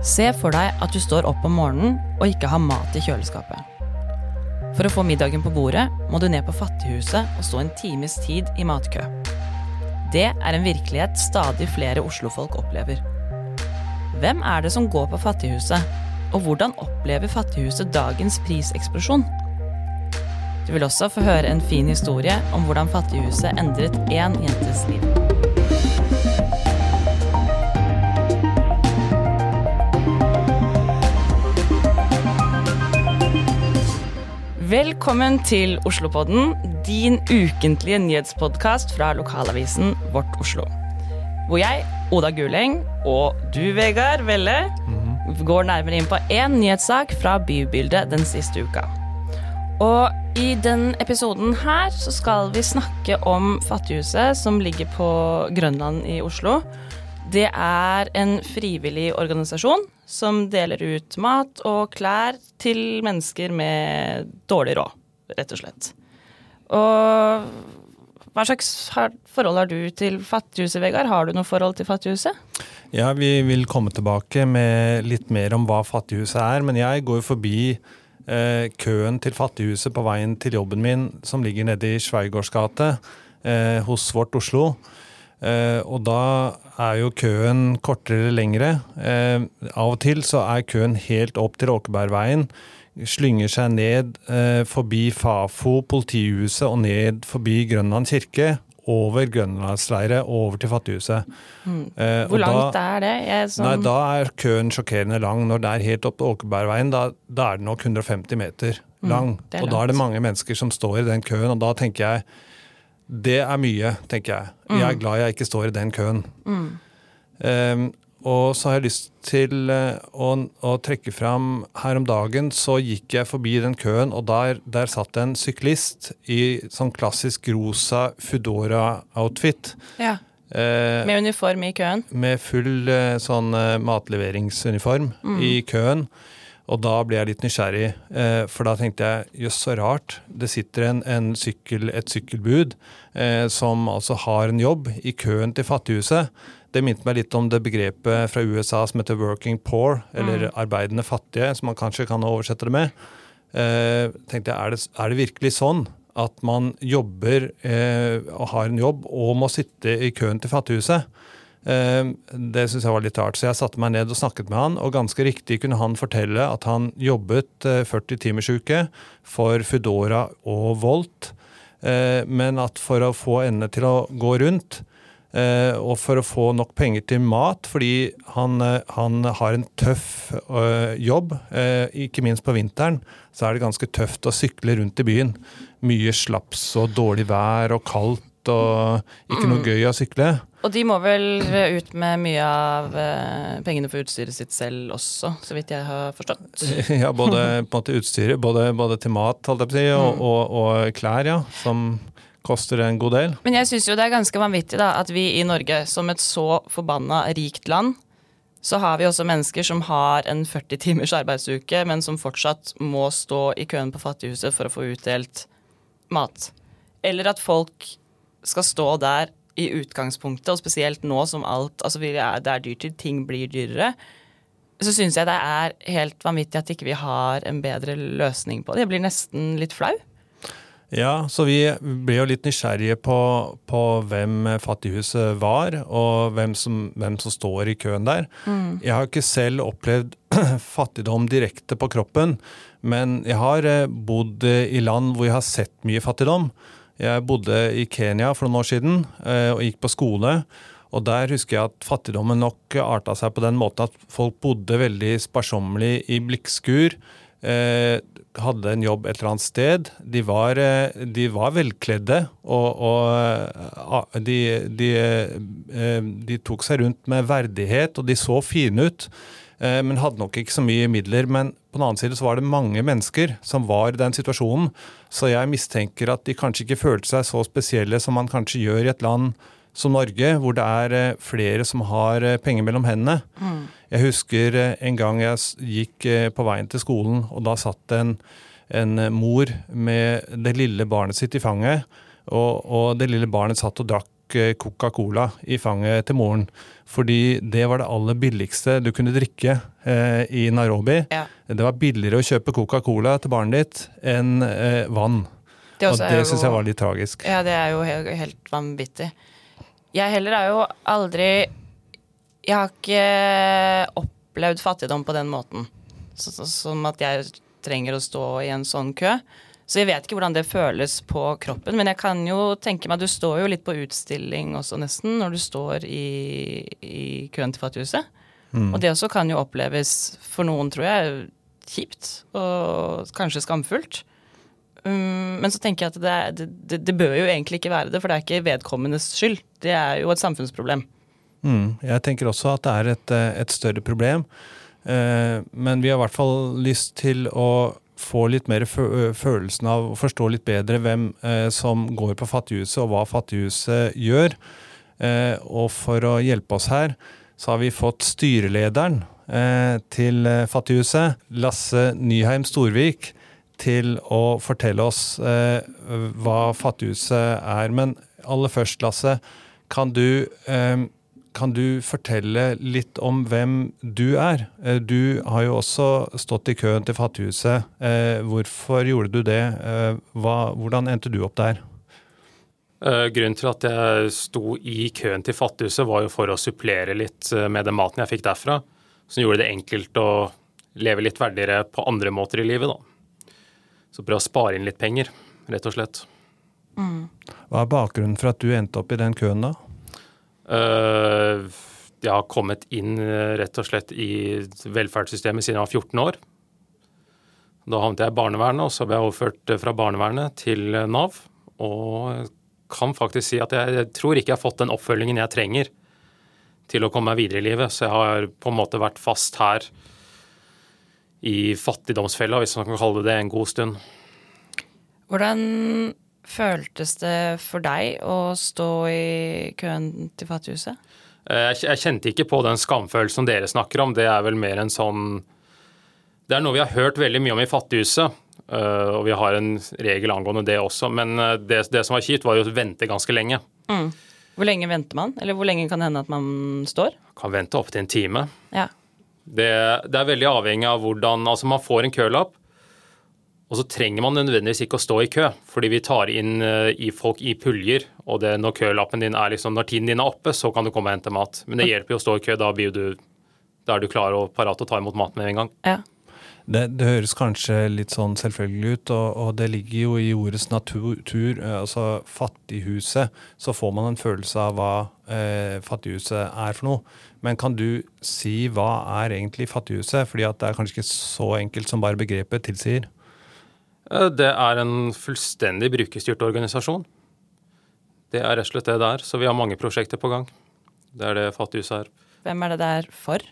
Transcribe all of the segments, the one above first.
Se for deg at du står opp om morgenen og ikke har mat i kjøleskapet. For å få middagen på bordet må du ned på Fattighuset og stå en times tid i matkø. Det er en virkelighet stadig flere oslofolk opplever. Hvem er det som går på Fattighuset, og hvordan opplever Fattighuset dagens priseksplosjon? Du vil også få høre en fin historie om hvordan Fattighuset endret én jentes liv. Velkommen til Oslopodden, din ukentlige nyhetspodkast fra lokalavisen Vårt Oslo. Hvor jeg, Oda Guleng, og du, Vegard Velle, går nærmere inn på én nyhetssak fra bybildet den siste uka. Og i den episoden her så skal vi snakke om Fattighuset, som ligger på Grønland i Oslo. Det er en frivillig organisasjon som deler ut mat og klær til mennesker med dårlig råd, rett og slett. Og hva slags forhold har du til Fattighuset, Vegard? Har du noe forhold til Fattighuset? Ja, vi vil komme tilbake med litt mer om hva Fattighuset er, men jeg går forbi eh, køen til Fattighuset på veien til jobben min, som ligger nede i Sveigårdsgate eh, hos Vårt Oslo. Uh, og da er jo køen kortere eller lengre. Uh, av og til så er køen helt opp til Åkebergveien. Slynger seg ned uh, forbi Fafo, politihuset og ned forbi Grønland kirke. Over Grønlandsleiret og over til Fattighuset. Mm. Hvor langt da, er det? Som... Nei, Da er køen sjokkerende lang. Når det er helt opp til Åkebergveien, da, da, er det nok 150 meter mm, lang. Mm, og da er det mange mennesker som står i den køen, og da tenker jeg det er mye, tenker jeg. Jeg er mm. glad jeg ikke står i den køen. Mm. Um, og så har jeg lyst til uh, å, å, trekke fram Her om dagen så gikk jeg forbi den køen, og der, der satt en syklist i sånn klassisk rosa Foodora-outfit. Ja. Uh, med uniform i køen? Med full uh, sånn matleveringsuniform mm. i køen. Og da ble jeg litt nysgjerrig, eh, for da tenkte jeg jøss, så rart. Det sitter en, en sykkel, et sykkelbud eh, som altså har en jobb i køen til Fattighuset. Det minte meg litt om det begrepet fra USA som heter 'working poor', eller mm. 'arbeidende fattige', som man kanskje kan oversette det med. Eh, tenkte jeg, er det, er det, virkelig sånn at man jobber eh, og har en jobb og må sitte i køen til Fattighuset? Ehm, det syns jeg var litt rart, så jeg satte meg ned og snakket med han. Og ganske riktig kunne han fortelle at han jobbet 40 eh, timers uke for Foodora og Volt. Eh, men at for å få endene til å gå rundt, eh, og for å få nok penger til mat, fordi han, han har en tøff jobb, ikke minst på vinteren, så er det ganske tøft å sykle rundt i byen. Mye slaps og dårlig vær og kaldt og ikke noe mm. gøy å sykle. Og de må vel ut med mye av eh, pengene for utstyret sitt selv også, så vidt jeg har forstått? Ja, både på en måte utstyret, både, både til mat holdt jeg på å si, og, mm. og, og, klær, ja. Som koster en god del. Men jeg syns jo det er ganske vanvittig da, at vi i Norge, som et så forbanna rikt land, så har vi også mennesker som har en 40 timers arbeidsuke, men som fortsatt må stå i køen på Fattighuset for å få utdelt mat. Eller at folk skal stå der i utgangspunktet, og spesielt nå som alt altså Det er dyrtid, ting blir dyrere. Så syns jeg det er helt vanvittig at ikke vi har en bedre løsning på det. Jeg blir nesten litt flau. Ja, så vi ble jo litt nysgjerrige på, på hvem Fattighuset var, og hvem som, hvem som står i køen der. Mm. Jeg har ikke selv opplevd fattigdom direkte på kroppen, men jeg har eh, bodd i land hvor jeg har sett mye fattigdom. Jeg bodde i Kenya for noen år siden eh, og gikk på skole. Og der husker jeg at fattigdommen nok arta seg på den måten at folk bodde veldig sparsommelig i blikkskur. Eh, hadde en jobb et eller annet sted. De var, eh, de var velkledde, og, og de, de, de, tok seg rundt med verdighet, og de så fine ut. Men hadde nok ikke så mye midler. Men på den annen side så var det mange mennesker som var i den situasjonen. Så jeg mistenker at de kanskje ikke følte seg så spesielle som man kanskje gjør i et land som Norge, hvor det er eh, flere som har eh, penger mellom hendene. Mm. Jeg husker en gang jeg gikk på veien til skolen, og da satt en, en mor med det lille barnet sitt i fanget. Og, og det lille barnet satt og drakk tok eh, Coca-Cola i fanget til moren. Fordi det var det aller billigste du kunne drikke eh, i Nairobi. Ja. Det var billigere å kjøpe Coca-Cola til barnet ditt enn eh, vann. Det Og det syns jeg var litt tragisk. Ja, det er jo helt, helt vanvittig. Jeg heller er jo aldri Jeg har ikke opplevd fattigdom på den måten. Som at jeg trenger å stå i en sånn kø. Så jeg vet ikke hvordan det føles på kroppen, men jeg kan jo tenke meg Du står jo litt på utstilling også, nesten, når du står i, i køen til Fattighuset. Og det også kan jo oppleves for noen, tror jeg, kjipt og kanskje skamfullt. Um, men så tenker jeg at det, er, det, det, det bør jo egentlig ikke være det, for det er ikke vedkommendes skyld. Det er jo et samfunnsproblem. Mm, jeg tenker også at det er et, et større problem. Uh, men vi har i hvert fall lyst til å få litt mer følelsen av å forstå litt bedre hvem som går på Fattighuset, og hva Fattighuset gjør. Og for å hjelpe oss her, så har vi fått styrelederen til Fattighuset, Lasse Nyheim Storvik, til å fortelle oss hva Fattighuset er. Men aller først, Lasse, kan du kan du fortelle litt om hvem du er? Eh, Du har jo også stått i køen til Fattighuset. Eh, Hvorfor gjorde du det? Eh, Hva, hvordan endte du opp der? Eh, Grunnen til at jeg sto i køen til Fattighuset, var jo for å supplere litt med den maten jeg fikk derfra, som gjorde det enkelt å leve litt verdigere på andre måter i livet. da. Så prøve å spare inn litt penger, rett og slett. Hva er bakgrunnen for at du endte opp i den køen, da? Eh, Jeg har kommet inn eh, rett og slett i velferdssystemet siden jeg var 14 år. Da havnet jeg i barnevernet, og så ble jeg overført eh, fra barnevernet til eh, Nav. Og kan faktisk si at jeg tror ikke jeg har fått den oppfølgingen jeg trenger til å komme meg videre i livet. Så jeg har på en måte vært fast her i fattigdomsfella, hvis man kan kalle det det, en god stund. Hvordan føltes det for deg å stå i køen til Fattighuset? Eh, Jeg, kjente ikke på den skamfølelsen dere snakker om. Det er vel mer en sånn Det er noe vi har hørt veldig mye om i Fattighuset, eh, og vi har en regel angående det også. Men eh, det, det som var kjipt, var jo å vente ganske lenge. Hvor lenge venter man? Eller hvor lenge kan det hende at man står? Kan vente opptil en time. Ja. Det, det er veldig avhengig av hvordan Altså, man får en kølapp, og så trenger man nødvendigvis ikke å stå i kø, fordi vi tar inn eh, i folk i puljer. Og det, når kølappen din er liksom, når tiden din er oppe, så kan du komme og hente mat. Men det hjelper jo å stå i kø. Da, blir du, da er du klar og parat til å ta imot maten med en gang. ja. Det, det høres kanskje litt sånn selvfølgelig ut, og, og det ligger jo i ordets natur. eh, Altså fattighuset, så får man en følelse av hva eh, fattighuset er for noe. Men kan du si hva er egentlig fattighuset? Fordi at det er kanskje ikke så enkelt som bare begrepet tilsier. Eh, Det er en fullstendig brukerstyrt organisasjon. Det er rett og slett det det er. Så vi har mange prosjekter på gang. Det er det Fattighuset er. Hvem er det det er for?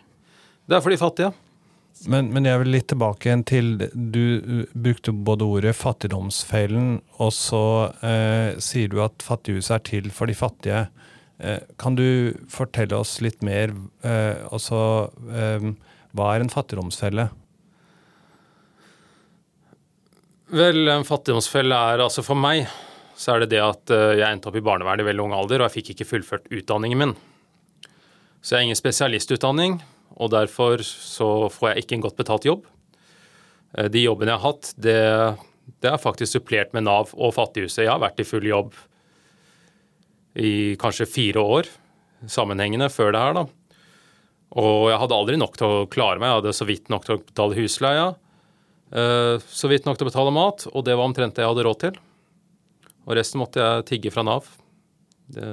Det er for de fattige. Men, men jeg vil litt tilbake igjen til Du brukte både ordet fattigdomsfellen, og så eh, sier du at fattighuset er til for de fattige. Eh, kan du fortelle oss litt mer eh, også, eh, Hva er en fattigdomsfelle? Vel, en fattigdomsfelle er altså for meg så er det det at eh, jeg endte opp i barnevernet i veldig ung alder, og jeg fikk ikke fullført utdanningen min. Så jeg har ingen spesialistutdanning, og derfor så får jeg ikke en godt betalt jobb. Eh, De jobbene jeg har hatt, det, det er faktisk supplert med Nav og Fattighuset. Jeg har vært i full jobb i kanskje fire år sammenhengende før det her, da. Og jeg hadde aldri nok til å klare meg. Jeg hadde så vidt nok til å betale husleia. Eh, Så vidt nok til å betale mat, og det var omtrent det jeg hadde råd til. Og resten måtte jeg tigge fra Nav. Det,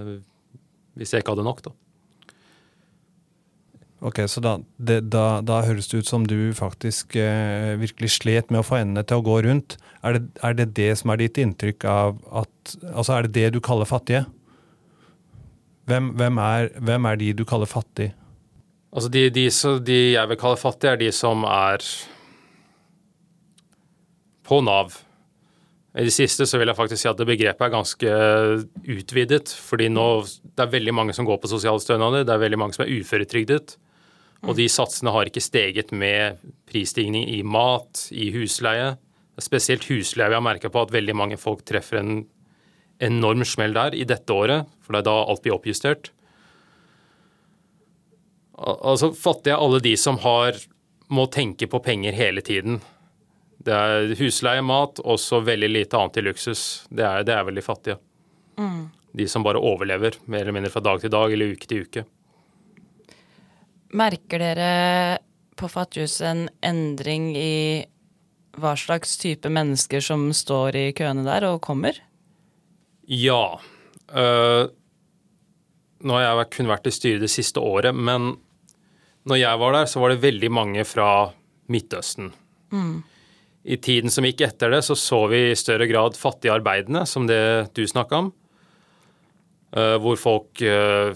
hvis jeg ikke hadde nok, da. Ok, Så da, det, da, da høres det ut som du faktisk eh, virkelig slet med å få endene til å gå rundt. Er det, er det det som er ditt inntrykk av at Altså, er det det du kaller fattige? Hvem, hvem, er, hvem er de du kaller fattige? Altså de, de, så- de jeg vil kalle fattige, er de som er på Nav. I det siste så vil jeg faktisk si at det begrepet er ganske utvidet. Fordi nå det er veldig mange som går på sosiale stønader, det er veldig mange som er uføretrygdet. Og de satsene har ikke steget med prisstigning i mat, i husleie. Spesielt husleie vi har merka på at veldig mange folk treffer en enorm smell der i dette året, for det er da alt blir oppjustert. Al altså fatter er alle de som har, må tenke på penger hele tiden. Det er husleie, mat og så veldig lite annet i luksus. Det er, det er veldig fattige. Mm. De som bare overlever, mer eller mindre fra dag til dag eller uke til uke. Merker dere på Fattighuset en endring i hva slags type mennesker som står i køene der og kommer? Ja. Uh, nå har jeg kun vært i styret det siste året, men når jeg var der, så var det veldig mange fra Midtøsten. Mm. I tiden som gikk etter det, så så vi i større grad fattige arbeidende, som det du snakka om. Uh, hvor folk uh,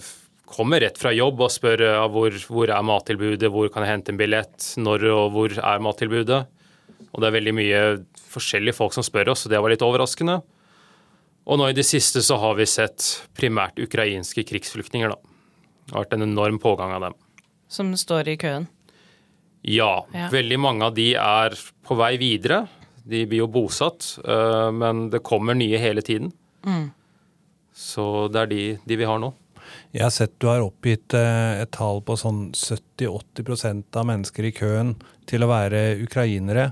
kommer rett fra jobb og spør uh, hvor, hvor, er mattilbudet, hvor kan jeg hente en billett, når og hvor er mattilbudet. Og det er veldig mye forskjellige folk som spør oss, og det var litt overraskende. Og nå i det siste så har vi sett primært ukrainske krigsflyktninger, da. Det har vært en enorm pågang av dem. Som står i køen? Ja, ja. Veldig mange av de er på vei videre. De blir jo bosatt, men det kommer nye hele tiden. Mm. Så det er de, de, vi har nå. Jeg har sett du har oppgitt et tall på sånn 70-80% av mennesker i køen til å være ukrainere.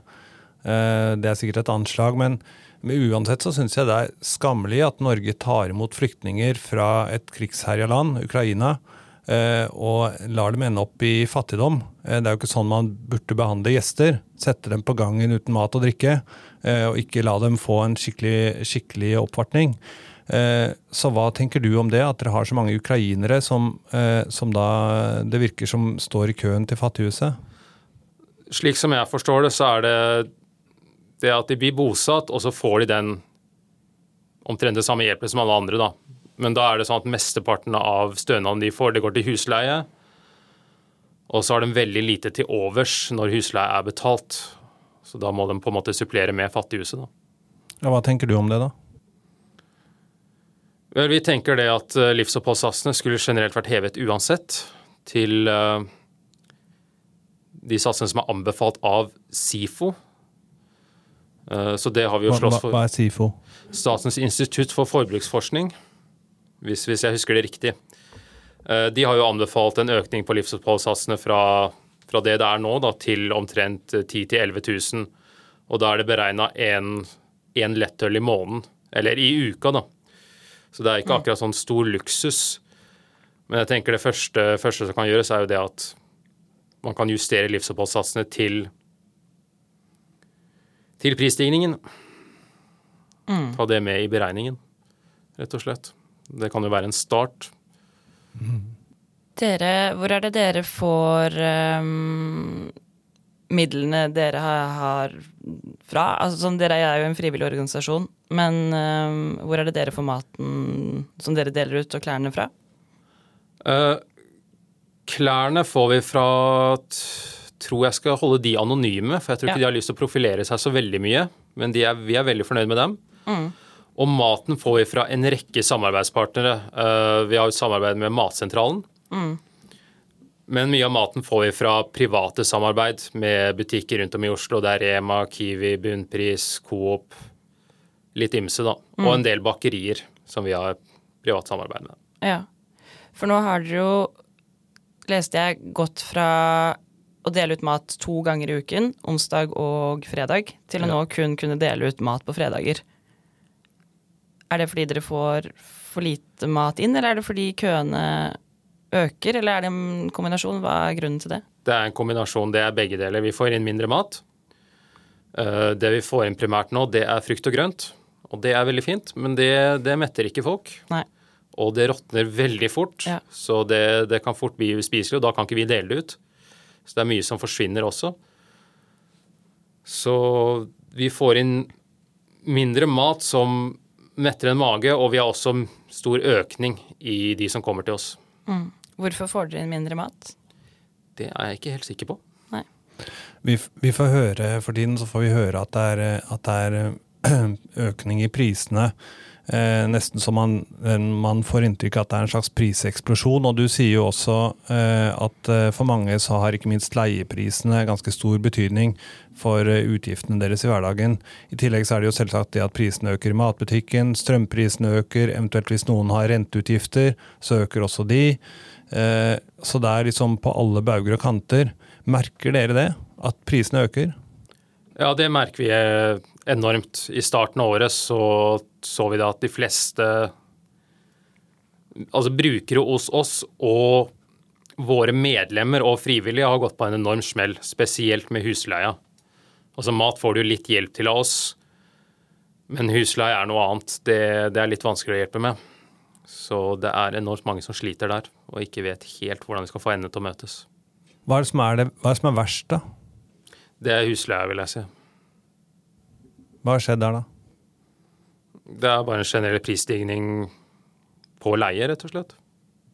Det er sikkert et anslag, men men uansett så syns jeg det er skammelig at Norge tar imot flyktninger fra et krigsherja land, Ukraina, og lar dem ende opp i fattigdom. Det er jo ikke sånn man burde behandle gjester. Sette dem på gangen uten mat og drikke, og ikke la dem få en skikkelig, skikkelig oppvartning. Så hva tenker du om det, at dere har så mange ukrainere som, som da det virker som står i køen til Fattighuset? Slik som jeg forstår det, så er det det at de blir bosatt, og så får de den omtrent det samme hjelpen som alle andre, da. Men da er det sånn at mesteparten av stønaden de får, det går til husleie. Og så har de veldig lite til overs når husleie er betalt. Så da må de på en måte supplere med Fattighuset, da. Ja, hva tenker du om det, da? Vel, Vi tenker det at livsoppholdssatsene skulle generelt vært hevet uansett til de satsene som er anbefalt av SIFO. Så det har vi jo slåss for. Hva er SIFO? Statens institutt for forbruksforskning, hvis, hvis, jeg husker det riktig. De har jo anbefalt en økning på livsoppholdssatsene fra, fra, det det er nå, da, til omtrent 10 000-11 000. Og da er det beregna én lettøl i måneden, eller i uka, da. Så det er ikke akkurat sånn stor luksus. Men jeg tenker det første, første som kan gjøres, er jo det at man kan justere livsoppholdssatsene til til prisstigningen. Mm. Ta det med i beregningen, rett og slett. Det kan jo være en start. Dere, hvor er det dere får um, midlene dere har, har fra? Altså, sånn, dere er jo en frivillig organisasjon, men um, hvor er det dere får maten som dere deler ut, og klærne fra? Uh, klærne får vi fra tror jeg skal holde de anonyme, for jeg tror ikke de har lyst til å profilere seg så veldig mye. Men er, vi er veldig fornøyd med dem. Mm. Og maten får vi fra en rekke samarbeidspartnere. Uh, vi har samarbeid med Matsentralen. Mm. Men mye av maten får vi fra private samarbeid med butikker rundt om i Oslo. Det er Rema, Kiwi, Bunnpris, Coop. Litt ymse, da. Mm. Og en del bakerier som vi har privat samarbeid med. Ja. For nå har dere jo, leste jeg, gått fra å dele ut mat to ganger i uken, onsdag og fredag, til å nå kun kunne dele ut mat på fredager. Er det fordi dere får for lite mat inn, eller er det fordi køene øker, eller er det en kombinasjon? Hva er grunnen til det? Det er en kombinasjon, det er begge deler. Vi får inn mindre mat. Det vi får inn primært nå, det er frukt og grønt. Og det er veldig fint, men det, det metter ikke folk. Nei. Og det råtner veldig fort, Ja. så det, det kan fort bli uspiselig, og da kan ikke vi dele det ut. Så det er mye som forsvinner også. Så vi får inn mindre mat som metter en mage, og vi har også stor økning i de som kommer til oss. Mm. Hvorfor får dere inn mindre mat? Det er jeg ikke helt sikker på. Vi, vi får høre, For tiden så får vi høre at det er, at det er økning i prisene. Eh, nesten så man, man, får inntrykk av at det er en slags priseksplosjon. Og du sier jo også eh, at eh, for mange så har ikke minst leieprisene ganske stor betydning for eh, utgiftene deres i hverdagen. I tillegg så er det jo selvsagt det at prisene øker i matbutikken, strømprisene øker, eventuelt hvis noen har renteutgifter, så øker også de. Eh, så det er liksom på alle bauger og kanter. Merker dere det? At prisene øker? Ja, det merker vi eh, enormt. I starten av året så så vi da at de fleste altså brukere hos oss og våre medlemmer og frivillige har gått på en enorm smell, spesielt med husleia. Altså Mat får du litt hjelp til av oss, men husleie er noe annet. Det, det er litt vanskelig å hjelpe med. Så det er enormt mange som sliter der, og ikke vet helt hvordan vi skal få endene til å møtes. Hva er det som er, det, hva er, det som er verst, da? Det er husleia, vil jeg si. Hva har skjedd der, da? Det er bare en generell prisstigning på leie, rett og slett.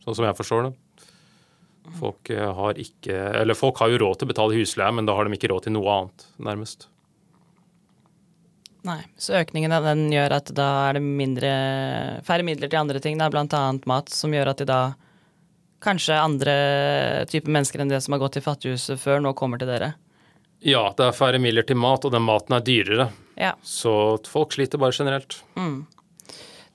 Sånn som jeg forstår det. Folk eh, har ikke Eller folk har jo råd til å betale husleie, men da har de ikke råd til noe annet, nærmest. Nei, Så økningen av den gjør at da er det mindre, færre midler til andre ting, da, annet mat, som gjør at de da kanskje andre typer mennesker enn det som har gått til fattighuset før, nå kommer til dere? Ja, det er færre midler til mat, og den maten er dyrere. Ja. Så folk sliter bare generelt. Mm.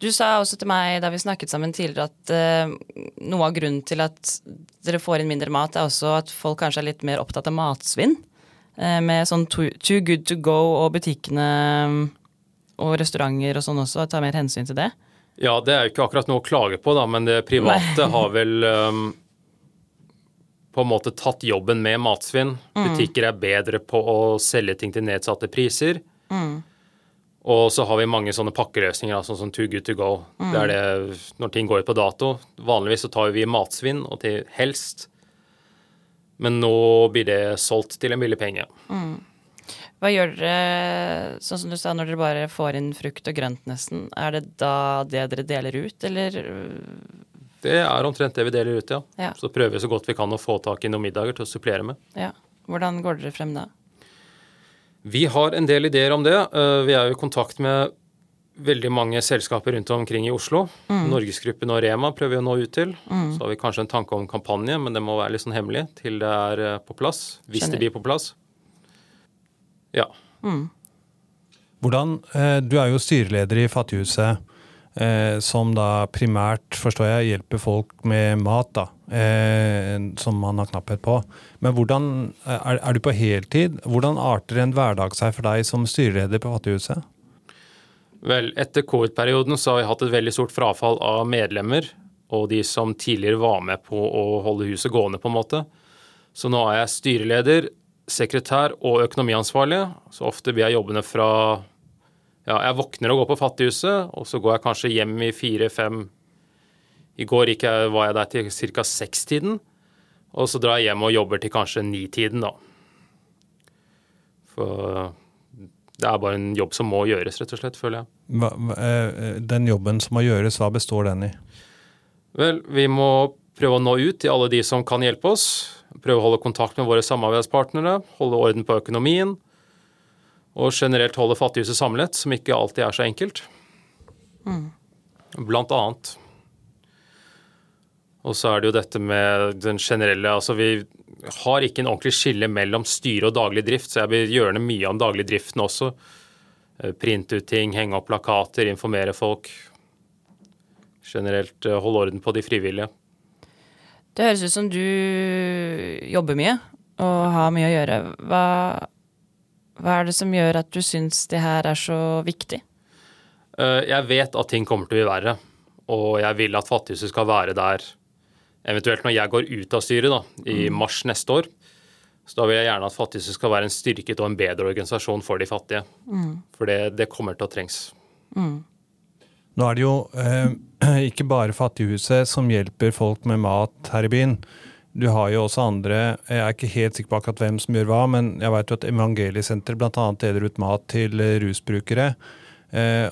Du sa også til meg da vi snakket sammen tidligere at uh, noe av grunnen til at dere får inn mindre mat, er også at folk kanskje er litt mer opptatt av matsvinn. Uh, med sånn too, too, good to go og butikkene um, og restauranter og sånn også, tar mer hensyn til det. Ja, det er jo ikke akkurat noe å klage på, da, men det private har vel um, på en måte tatt jobben med matsvinn. Mm. Butikker er bedre på å selge ting til nedsatte priser. Mm. Og så har vi mange sånne pakkeløsninger, sånn som Too Good To Go. Mm. Det er det når ting går ut på dato. Vanligvis så tar vi matsvinn, og til helst. Men nå blir det solgt til en billig penge. Mm. Hva gjør dere, sånn som du sa, når dere bare får inn frukt og grønt nesten? Er det da det dere deler ut, eller? Det er omtrent det vi deler ut, ja. ja. Så prøver vi så godt vi kan å få tak i noen middager til å supplere med. Ja. Hvordan går dere frem da? Vi har en del ideer om det. Eh, vi er jo i kontakt med veldig mange selskaper rundt omkring i Oslo. Mm. Norgesgruppen og Rema prøver vi å nå ut til. Mm. Så har vi kanskje en tanke om kampanje, men det må være litt sånn hemmelig til det er eh, på plass. Hvis Skjønner. det blir på plass. Ja. Mm. Hvordan, eh, Du er jo styreleder i Fattighuset. Eh, som da primært, forstår jeg, hjelper folk med mat, da, eh, som man har knapphet på. Men hvordan, er, er, du på heltid? Hvordan arter en hverdag seg for deg som styreleder på Fattighuset? Vel, etter covid-perioden så har vi hatt et veldig stort frafall av medlemmer og de som tidligere var med på å holde huset gående, på en måte. Så nå er jeg styreleder, sekretær og økonomiansvarlig. Så ofte blir jeg jobbende fra ja, jeg våkner og går på Fattighuset, og så går jeg kanskje hjem i fire-fem I går gikk jeg, var jeg der til ca. sekstiden, og så drar jeg hjem og jobber til kanskje nitiden, da. For det er bare en jobb som må gjøres, rett og slett, føler jeg. Hva, eh, den jobben som må gjøres, hva består den i? Vel, vi må prøve å nå ut til alle de som kan hjelpe oss. Prøve å holde kontakt med våre samarbeidspartnere, holde orden på økonomien og generelt holde Fattighuset samlet, som ikke alltid er så enkelt. Mm. Blant annet. Og så er det jo dette med den generelle Altså, vi har ikke en ordentlig skille mellom styre og daglig drift, så jeg vil gjøre mye om daglig driften også. Eh, printe ut ting, henge opp plakater, informere folk. Generelt eh, holde orden på de frivillige. Det høres ut som du jobber mye og har mye å gjøre. Hva hva er det som gjør at du syns det her er så viktig? Eh, jeg vet at ting kommer til å bli verre, og jeg vil at Fattighuset skal være der eventuelt når jeg går ut av styret da, i mm. mars neste år. Så da vil jeg gjerne at Fattighuset skal være en styrket og en bedre organisasjon for de fattige. Mm. For det, det, kommer til å trengs. Mm. Nå er det jo eh, ikke bare Fattighuset som hjelper folk med mat her i byen. Du har jo også andre Jeg er ikke helt sikker på akkurat hvem som gjør hva, men jeg vet jo at Evangeliesenteret bl.a. deler ut mat til eh, rusbrukere. Eh,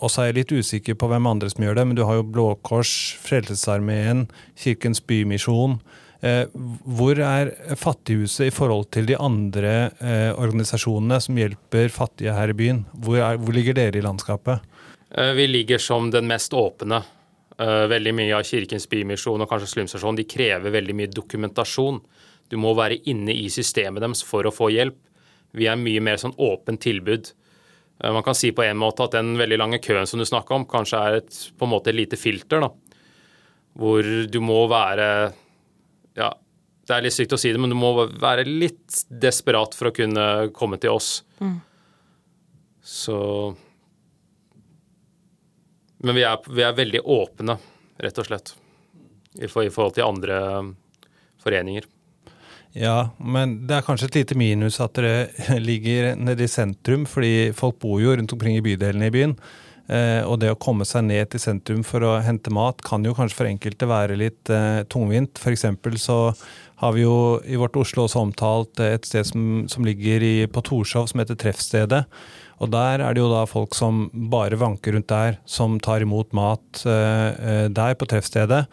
og så er jeg litt usikker på hvem andre som gjør det, men du har jo Blå Kors, Frelsesarmeen, Kirkens Bymisjon. Eh, hvor er Fattighuset i forhold til de andre eh, organisasjonene som hjelper fattige her i byen? Hvor, er, hvor ligger dere i landskapet? Eh, vi ligger som den mest åpne. Eh, veldig mye av Kirkens Bymisjon og kanskje Slumstasjon de krever veldig mye dokumentasjon. Du må være inne i systemet deres for å få hjelp. Vi er mye mer sånn åpent tilbud. Eh, man kan si på en måte at den veldig lange køen som du snakker om, kanskje er et, på en måte et lite filter. da. Hvor du må være ja, det er litt sykt å si det, men du må være litt desperat for å kunne komme til oss. Mm. Så Men vi er, vi er, veldig åpne, rett og slett, i, for, i forhold til andre foreninger. Ja, men det er kanskje et lite minus at dere ligger nede i sentrum, fordi folk bor jo rundt omkring i bydelene i byen. Eh, og det å komme seg ned til sentrum for å hente mat kan jo kanskje for enkelte være litt eh, tungvint. F.eks. så har vi jo i vårt Oslo også omtalt et sted som, som ligger i, på Torshov som heter Treffstedet. Og der er det jo da folk som bare vanker rundt der, som tar imot mat eh, eh der på treffstedet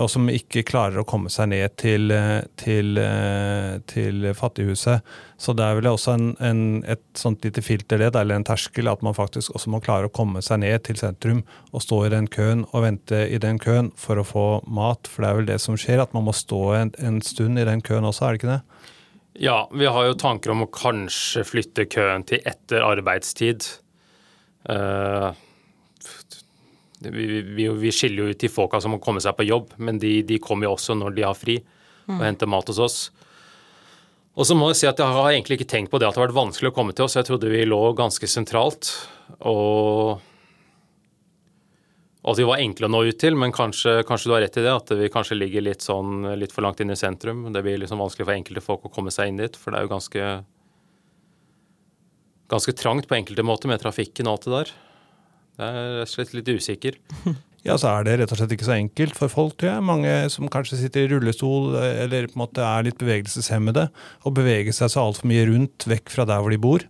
og som ikke klarer å komme seg ned til, eh, til, eh, til fattighuset. Så det er vel også en, en, et sånt lite filterledd, eller en terskel, at man faktisk også må klare å komme seg ned til sentrum og stå i den køen og vente i den køen for å få mat. For det er vel det som skjer, at man må stå en, en stund i den køen også, er det ikke det? Ja, vi har jo tanker om å kanskje flytte køen til etter arbeidstid. Uh, vi, vi, vi, skiller jo ut de folka som må komme seg på jobb, men de, de kommer jo også når de har fri og mm. henter mat hos oss. Og så må jeg si at jeg har egentlig ikke tenkt på det at det har vært vanskelig å komme til oss. Jeg trodde vi lå ganske sentralt, og, at vi var enkle å nå ut til. Men kanskje, kanskje, du har rett i det, at vi kanskje ligger litt, sånn, litt for langt inn i sentrum. Det blir liksom vanskelig for enkelte folk å komme seg inn dit, for det er jo ganske, ganske trangt på enkelte måter med trafikken og alt det der. Jeg er rett og slett litt usikker. Ja, så er det rett og slett ikke så enkelt for folk, tror jeg. Mange som kanskje sitter i rullestol eller på en måte er litt bevegelseshemmede, og beveger seg så altfor mye rundt, vekk fra der hvor de bor.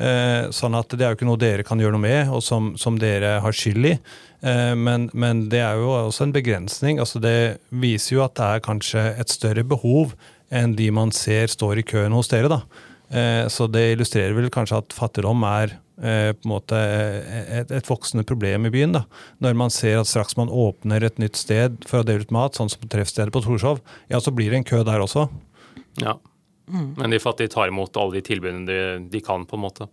Eh, sånn at det er jo ikke noe dere kan gjøre noe med, og som, som dere har skyld i. Eh, men, men, det er jo også en begrensning. altså Det viser jo at det er kanskje et større behov enn de man ser står i køen hos dere. da. Eh, så det illustrerer vel kanskje at fattigdom er Eh, på en måte eh, et, et, voksende problem i byen. da. Når man ser at straks man åpner et nytt sted for å dele ut mat, sånn som treffstedet på Torshov, ja, så blir det en kø der også. Ja, mm. men de fattige tar imot alle de tilbudene de, de kan, på en måte.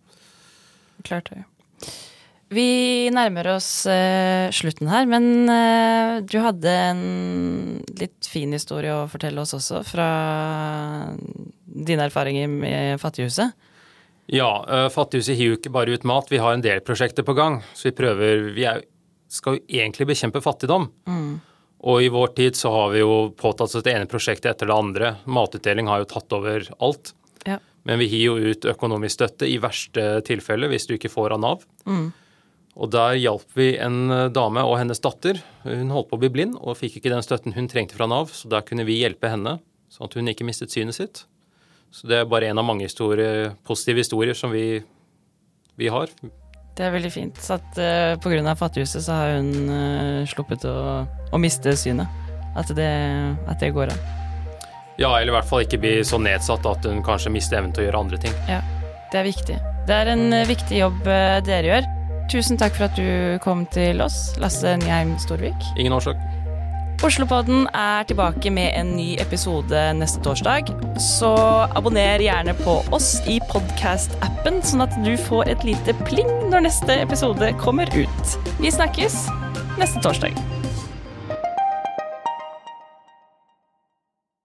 Klart det. Vi nærmer oss uh, slutten her, men uh, du hadde en litt fin historie å fortelle oss også, fra dine erfaringer med Fattighuset. Ja, uh, Fattighuset hiver jo ikke bare ut mat, vi har en del prosjekter på gang. Så vi prøver Vi er, skal jo egentlig bekjempe fattigdom. Mm. Og i vår tid så har vi jo påtatt oss det ene prosjektet etter det andre. Matutdeling har jo tatt over alt. Ja. Men vi gir jo ut økonomisk støtte i verste tilfelle hvis du ikke får av Nav. Mm. Og der hjalp vi en eh, dame og hennes datter. Hun holdt på å bli blind og fikk ikke den støtten hun trengte fra Nav, så der kunne vi hjelpe henne, sånn at hun ikke mistet synet sitt. Så det er bare en av mange historier, positive historier som vi, vi har. Det er veldig fint. Så at uh, pga. Fattighuset så har hun uh, sluppet å, å, miste synet. At det, at det går an. Ja, eller i hvert fall ikke bli så nedsatt at hun kanskje mister evnen til å gjøre andre ting. Ja, det er viktig. Det er en uh, viktig jobb dere gjør. Tusen takk for at du kom til oss, Lasse Nyheim Storvik. Ingen årsak. Oslopodden er tilbake med en ny episode neste torsdag. Så abonner gjerne på oss i podkast-appen, sånn at du får et lite pling når neste episode kommer ut. Vi snakkes neste torsdag.